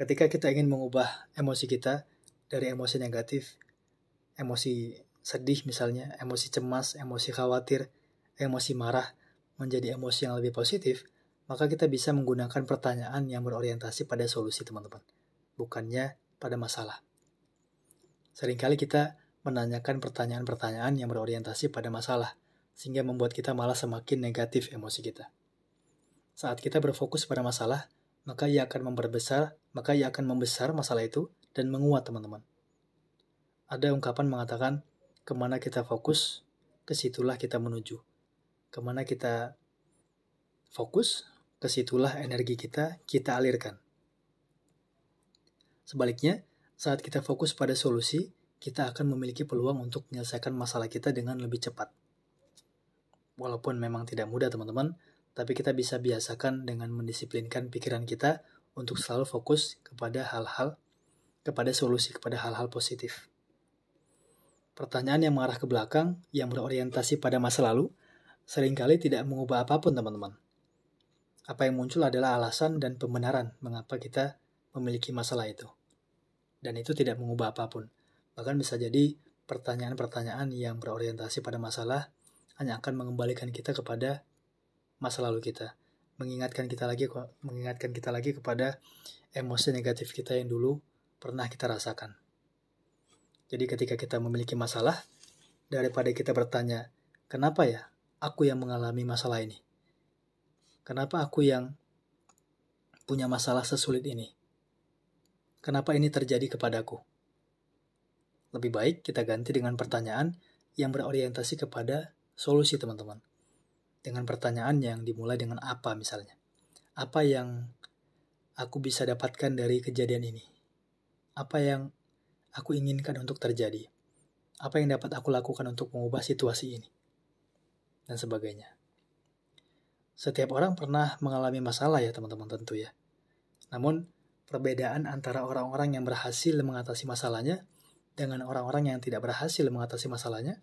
ketika kita ingin mengubah emosi kita dari emosi negatif, emosi sedih misalnya, emosi cemas, emosi khawatir, emosi marah menjadi emosi yang lebih positif, maka kita bisa menggunakan pertanyaan yang berorientasi pada solusi teman-teman, bukannya pada masalah. Seringkali kita menanyakan pertanyaan-pertanyaan yang berorientasi pada masalah, sehingga membuat kita malah semakin negatif emosi kita. Saat kita berfokus pada masalah, maka ia akan memperbesar, maka ia akan membesar masalah itu dan menguat teman-teman. Ada ungkapan mengatakan, ke mana kita fokus, ke situlah kita menuju. Ke mana kita fokus, ke situlah energi kita kita alirkan. Sebaliknya, saat kita fokus pada solusi, kita akan memiliki peluang untuk menyelesaikan masalah kita dengan lebih cepat. Walaupun memang tidak mudah teman-teman, tapi kita bisa biasakan dengan mendisiplinkan pikiran kita untuk selalu fokus kepada hal-hal, kepada solusi, kepada hal-hal positif. Pertanyaan yang mengarah ke belakang, yang berorientasi pada masa lalu, sering kali tidak mengubah apa pun teman-teman. Apa yang muncul adalah alasan dan pembenaran mengapa kita memiliki masalah itu. Dan itu tidak mengubah apa pun. Bahkan bisa jadi pertanyaan-pertanyaan yang berorientasi pada masalah hanya akan mengembalikan kita kepada masa lalu kita, mengingatkan kita lagi mengingatkan kita lagi kepada emosi negatif kita yang dulu pernah kita rasakan. Jadi ketika kita memiliki masalah, daripada kita bertanya, kenapa ya aku yang mengalami masalah ini? Kenapa aku yang punya masalah sesulit ini? Kenapa ini terjadi kepadaku? Lebih baik kita ganti dengan pertanyaan yang berorientasi kepada solusi teman-teman. Dengan pertanyaan yang dimulai dengan apa misalnya. Apa yang aku bisa dapatkan dari kejadian ini? Apa yang aku inginkan untuk terjadi? Apa yang dapat aku lakukan untuk mengubah situasi ini? Dan sebagainya. Setiap orang pernah mengalami masalah ya teman-teman tentu ya. Namun, perbedaan antara orang-orang yang berhasil mengatasi masalahnya dengan orang-orang yang tidak berhasil mengatasi masalahnya,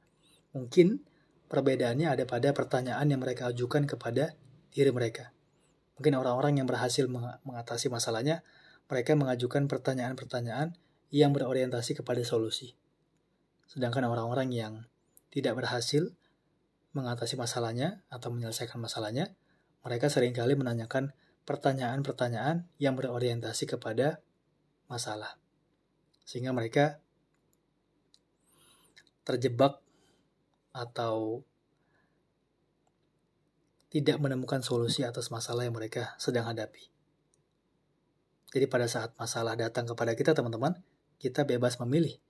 mungkin perbedaannya ada pada pertanyaan yang mereka ajukan kepada diri mereka. Mungkin orang-orang yang berhasil mengatasi masalahnya, mereka mengajukan pertanyaan-pertanyaan yang berorientasi kepada solusi. Sedangkan orang-orang yang tidak berhasil mengatasi masalahnya atau menyelesaikan masalahnya, mereka sering kali menanyakan pertanyaan-pertanyaan yang berorientasi kepada masalah. Sehingga mereka terjebak atau tidak menemukan solusi atas masalah yang mereka sedang hadapi. Jadi pada saat masalah datang kepada kita teman-teman, kita bebas memilih.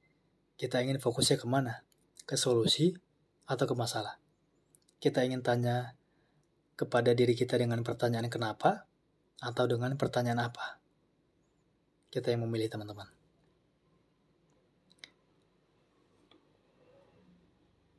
Kita ingin fokusnya ke mana? Ke solusi atau ke masalah? Kita ingin tanya kepada diri kita dengan pertanyaan kenapa atau dengan pertanyaan apa? Kita yang memilih teman-teman.